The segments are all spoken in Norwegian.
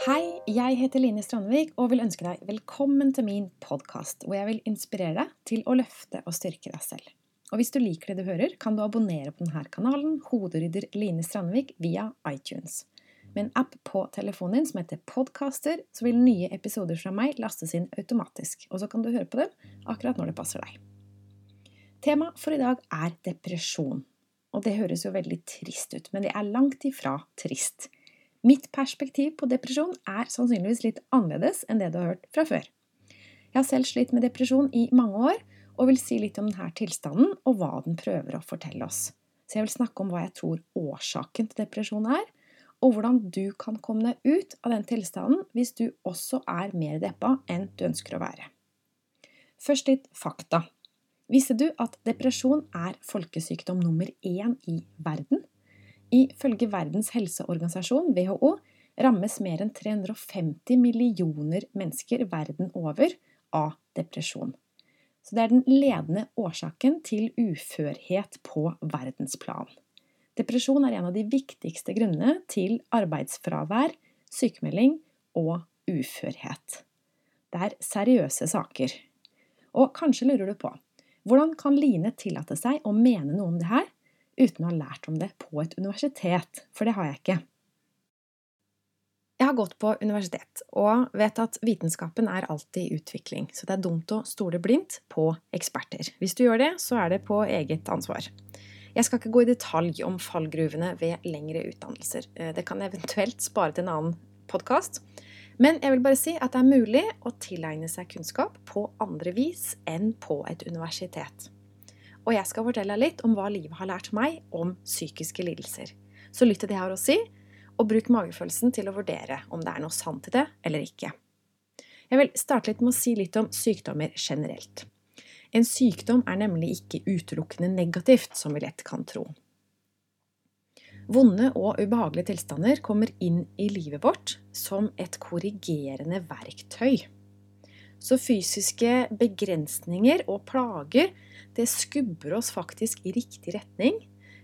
Hei, jeg heter Line Strandvik og vil ønske deg velkommen til min podkast, hvor jeg vil inspirere deg til å løfte og styrke deg selv. Og hvis du liker det du hører, kan du abonnere på denne kanalen, hoderydder Line Strandvik, via iTunes. Med en app på telefonen din som heter Podcaster, så vil nye episoder fra meg lastes inn automatisk, og så kan du høre på dem akkurat når det passer deg. Temaet for i dag er depresjon. Og det høres jo veldig trist ut, men det er langt ifra trist. Mitt perspektiv på depresjon er sannsynligvis litt annerledes enn det du har hørt fra før. Jeg har selv slitt med depresjon i mange år, og vil si litt om denne tilstanden og hva den prøver å fortelle oss. Så jeg vil snakke om hva jeg tror årsaken til depresjon er, og hvordan du kan komme deg ut av den tilstanden hvis du også er mer deppa enn du ønsker å være. Først litt fakta. Visste du at depresjon er folkesykdom nummer én i verden? Ifølge Verdens helseorganisasjon, WHO, rammes mer enn 350 millioner mennesker verden over av depresjon. Så det er den ledende årsaken til uførhet på verdensplan. Depresjon er en av de viktigste grunnene til arbeidsfravær, sykemelding og uførhet. Det er seriøse saker. Og kanskje lurer du på hvordan kan Line tillate seg å mene noe om det her uten å ha lært om det på et universitet? For det har jeg ikke. Jeg har gått på universitet og vet at vitenskapen er alltid i utvikling, så det er dumt å stole blindt på eksperter. Hvis du gjør det, så er det på eget ansvar. Jeg skal ikke gå i detalj om fallgruvene ved lengre utdannelser. Eh, det kan eventuelt spare til en annen podkast. Men jeg vil bare si at det er mulig å tilegne seg kunnskap på andre vis enn på et universitet. Og jeg skal fortelle deg litt om hva livet har lært meg om psykiske lidelser. Så lytt til det jeg har å si, og bruk magefølelsen til å vurdere om det er noe sant i det eller ikke. Jeg vil starte litt med å si litt om sykdommer generelt. En sykdom er nemlig ikke utelukkende negativt, som vi lett kan tro. Vonde og ubehagelige tilstander kommer inn i livet vårt som et korrigerende verktøy. Så fysiske begrensninger og plager det skubber oss faktisk i riktig retning,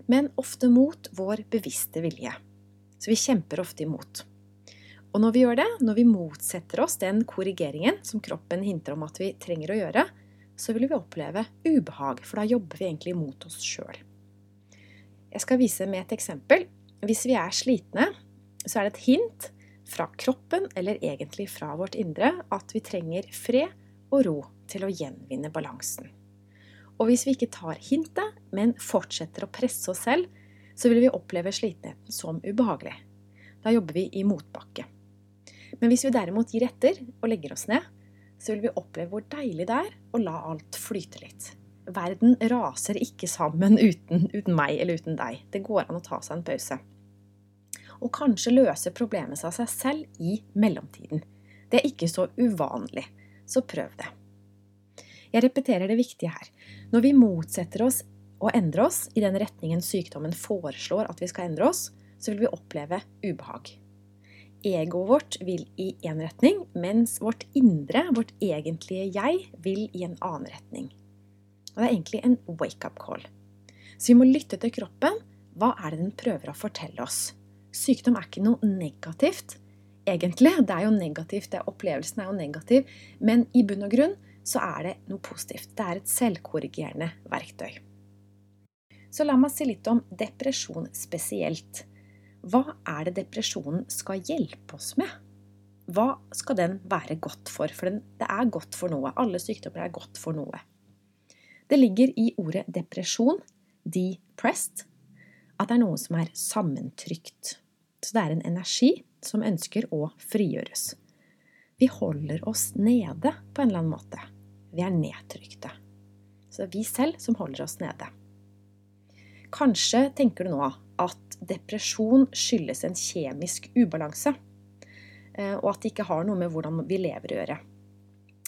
men ofte mot vår bevisste vilje. Så vi kjemper ofte imot. Og når vi gjør det, når vi motsetter oss den korrigeringen som kroppen hinter om at vi trenger å gjøre, så vil vi oppleve ubehag, for da jobber vi egentlig mot oss sjøl. Jeg skal vise med et eksempel. Hvis vi er slitne, så er det et hint fra kroppen, eller egentlig fra vårt indre, at vi trenger fred og ro til å gjenvinne balansen. Og hvis vi ikke tar hintet, men fortsetter å presse oss selv, så vil vi oppleve slitenheten som ubehagelig. Da jobber vi i motbakke. Men hvis vi derimot gir etter og legger oss ned, så vil vi oppleve hvor deilig det er å la alt flyte litt. Verden raser ikke sammen uten, uten, meg eller uten deg. Det går an å ta seg en pause. Og kanskje løse problemet seg av seg selv i mellomtiden. Det er ikke så uvanlig, så prøv det. Jeg repeterer det viktige her. Når vi motsetter oss å endre oss i den retningen sykdommen foreslår at vi skal endre oss, så vil vi oppleve ubehag. Egoet vårt vil i én retning, mens vårt indre, vårt egentlige jeg, vil i en annen retning. Og det er egentlig en wake-up call. Så vi må lytte til kroppen. Hva er det den prøver å fortelle oss? Sykdom er ikke noe negativt, egentlig. Det er jo negativt, det, opplevelsen er jo negativ. Men i bunn og grunn så er det noe positivt. Det er et selvkorrigerende verktøy. Så la meg si litt om depresjon spesielt. Hva er det depresjonen skal hjelpe oss med? Hva skal den være godt for? For den, det er godt for noe. Alle sykdommer er godt for noe. Det ligger i ordet depresjon, depressed, at det er noe som er sammentrykt. Så det er en energi som ønsker å frigjøres. Vi holder oss nede på en eller annen måte. Vi er nedtrykte. Så det er vi selv som holder oss nede. Kanskje tenker du nå at depresjon skyldes en kjemisk ubalanse, eh, og at det ikke har noe med hvordan vi lever å gjøre.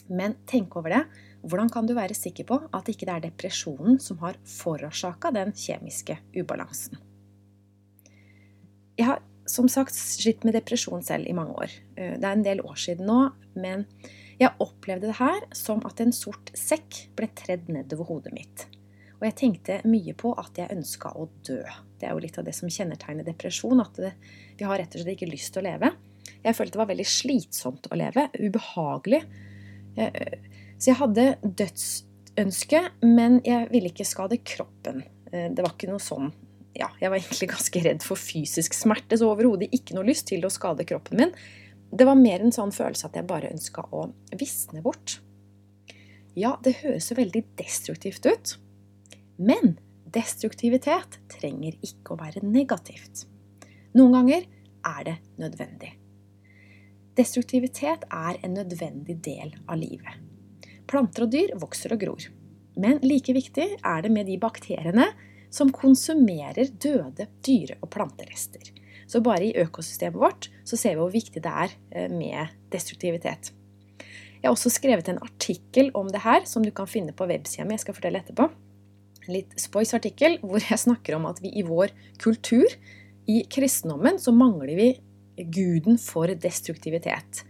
Men tenk over det. Hvordan kan du være sikker på at ikke det er depresjonen som har forårsaka den kjemiske ubalansen? Jeg har som sagt slitt med depresjon selv i mange år. Eh, det er en del år siden nå, men jeg opplevde det her som at en sort sekk ble tredd nedover hodet mitt. Og jeg tenkte mye på at jeg ønska å dø. Det er jo litt av det som kjennetegner depresjon, at det, vi har rett og slett ikke lyst til å leve. Jeg følte det var veldig slitsomt å leve. Ubehagelig. Så jeg hadde dødsønske, men jeg ville ikke skade kroppen. Det var ikke noe sånn ja, jeg var egentlig ganske redd for fysisk smerte, så overhodet ikke noe lyst til å skade kroppen min. Det var mer en sånn følelse at jeg bare ønska å visne bort. Ja, det høres jo veldig destruktivt ut. Men destruktivitet trenger ikke å være negativt. Noen ganger er det nødvendig. Destruktivitet er en nødvendig del av livet. Planter og dyr vokser og gror. Men like viktig er det med de bakteriene som konsumerer døde dyre- og planterester. Så bare i økosystemet vårt så ser vi hvor viktig det er eh, med destruktivitet. Jeg har også skrevet en artikkel om det her, som du kan finne på websida mi. Jeg skal fortelle etterpå. En litt spois artikkel hvor jeg snakker om at vi i vår kultur, i kristendommen, så mangler vi guden for destruktivitet.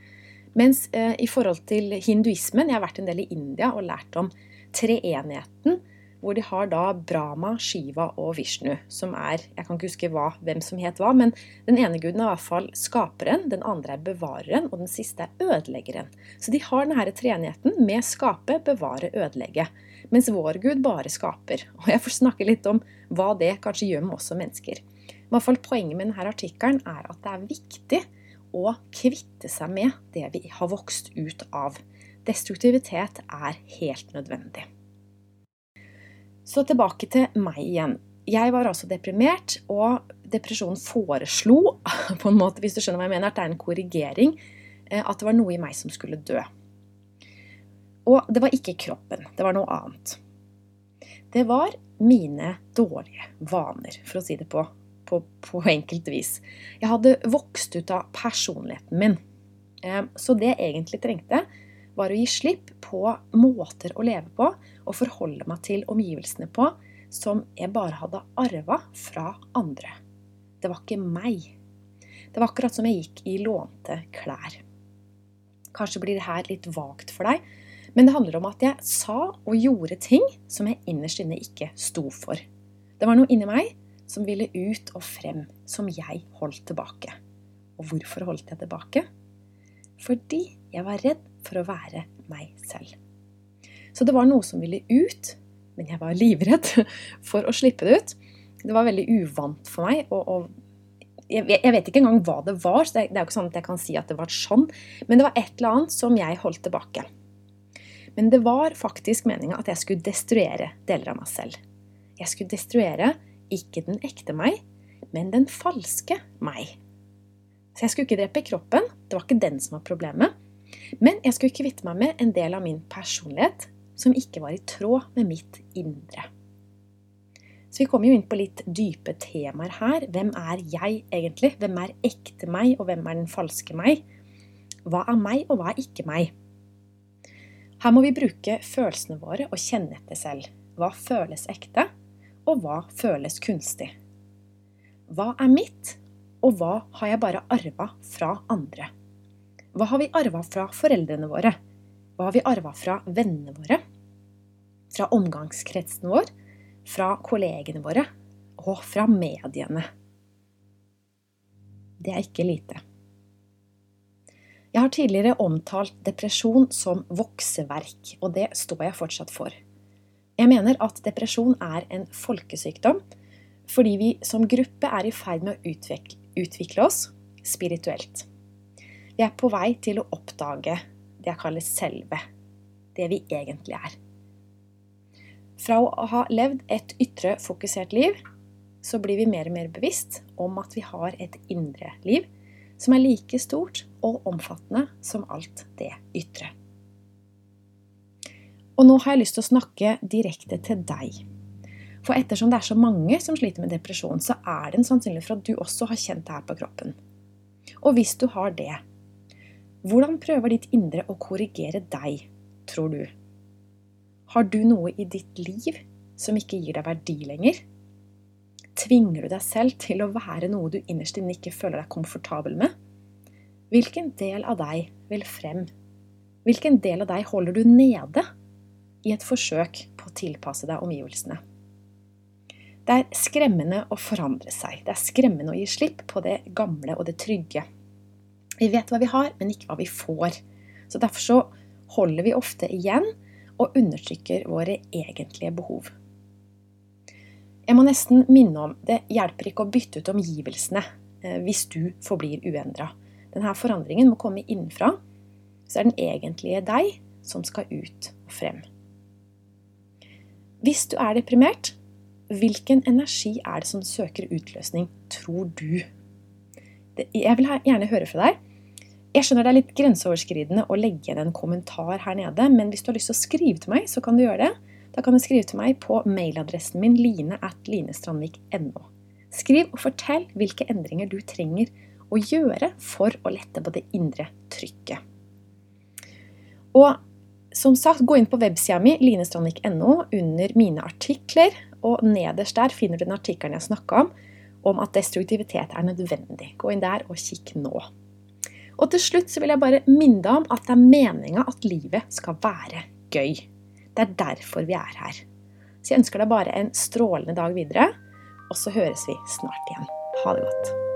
Mens eh, i forhold til hinduismen Jeg har vært en del i India og lært om treenigheten hvor de har da Brahma, Shiva og Vishnu, som er Jeg kan ikke huske hva, hvem som het hva, men den ene guden er i hvert fall skaperen, den andre er bevareren, og den siste er ødeleggeren. Så de har denne treenigheten med skape, bevare, ødelegge. Mens vår gud bare skaper. Og jeg får snakke litt om hva det kanskje gjør med oss som mennesker. I hvert fall Poenget med denne artikkelen er at det er viktig å kvitte seg med det vi har vokst ut av. Destruktivitet er helt nødvendig. Så tilbake til meg igjen. Jeg var altså deprimert, og depresjonen foreslo, på en måte, hvis du skjønner hva jeg mener, at det er en korrigering, eh, at det var noe i meg som skulle dø. Og det var ikke kroppen, det var noe annet. Det var mine dårlige vaner, for å si det på, på, på enkelt vis. Jeg hadde vokst ut av personligheten min. Eh, så det jeg egentlig trengte, var å gi slipp på måter å leve på og forholde meg til omgivelsene på som jeg bare hadde arva fra andre. Det var ikke meg. Det var akkurat som jeg gikk i lånte klær. Kanskje blir det her litt vagt for deg, men det handler om at jeg sa og gjorde ting som jeg innerst inne ikke sto for. Det var noe inni meg som ville ut og frem, som jeg holdt tilbake. Og hvorfor holdt jeg tilbake? Fordi jeg var redd for å være meg selv. Så det var noe som ville ut, men jeg var livredd for å slippe det ut. Det var veldig uvant for meg. Og, og jeg, vet ikke engang hva det var, så det er jo ikke sånn at jeg kan si at det var sånn. Men det var et eller annet som jeg holdt tilbake. Men det var faktisk meninga at jeg skulle destruere deler av meg selv. Jeg skulle destruere ikke den ekte meg, men den falske meg. Så jeg skulle ikke drepe kroppen, det var ikke den som var problemet. Men jeg skulle kvitte meg med en del av min personlighet som ikke var i tråd med mitt indre. Så vi kommer jo inn på litt dype temaer her. Hvem er jeg egentlig? Hvem er ekte meg, og hvem er den falske meg? Hva er meg, og hva er ikke meg? Her må vi bruke følelsene våre og kjenne etter selv. Hva føles ekte, og hva føles kunstig? Hva er mitt, og hva har jeg bare arva fra andre? Hva har vi arva fra foreldrene våre? Hva har vi arva fra vennene våre? Fra omgangskretsen vår? Fra kollegene våre? Og fra mediene? Det er ikke lite. Jeg har tidligere omtalt depresjon som vokseverk, og det står jeg fortsatt for. Jeg mener at depresjon er en folkesykdom fordi vi som gruppe er i ferd med å utvikle, oss spirituelt. Vi er på vei til å oppdage det jeg kaller selve. Det vi egentlig er. Fra å ha levd et ytre fokusert liv, så blir vi mer og mer bevisst om at vi har et indre liv som er like stort og omfattende som alt det ytre. Og nå har jeg lyst til å snakke direkte til deg. For ettersom det er så mange som sliter med depresjon, så er det en sannsynlighet for at du også har kjent det her på kroppen. Og hvis du har det, hvordan prøver ditt indre å korrigere deg, tror du? Har du noe i ditt liv som ikke gir deg verdi lenger? Tvinger du deg selv til å være noe du innerst inne ikke føler deg komfortabel med? Hvilken del av deg vil frem? Hvilken del av deg holder du nede i et forsøk på å tilpasse deg omgivelsene? Det er skremmende å forandre seg. Det er skremmende å gi slipp på det gamle og det trygge. Vi vet hva vi har, men ikke hva vi får. Så Derfor så holder vi ofte igjen og undertrykker våre egentlige behov. Jeg må nesten minne om det hjelper ikke å bytte ut omgivelsene eh, hvis du forblir uendra. Denne forandringen må komme innenfra. Så er den egentlige deg som skal ut og frem. Hvis du er deprimert, hvilken energi er det som søker utløsning, tror du? Jeg vil gjerne høre fra deg. Jeg skjønner det er litt grenseoverskridende å legge igjen en kommentar her nede, men hvis du har lyst til å skrive til meg, så kan du gjøre det. Da kan du skrive til meg på mailadressen min line at linestrandvik.no. Skriv og fortell hvilke endringer du trenger å gjøre for å lette på det indre trykket. Og som sagt, gå inn på websida mi linestrandvik.no under mine artikler, og nederst der finner du den artikkelen jeg snakka om, om at destruktivitet er nødvendig. Gå inn der og kikk nå. Og til slutt så vil jeg bare minne deg om at det er meninga at livet skal være gøy. Det er derfor vi er her. Så jeg ønsker deg bare en strålende dag videre, og så høres vi snart igjen. Ha det godt.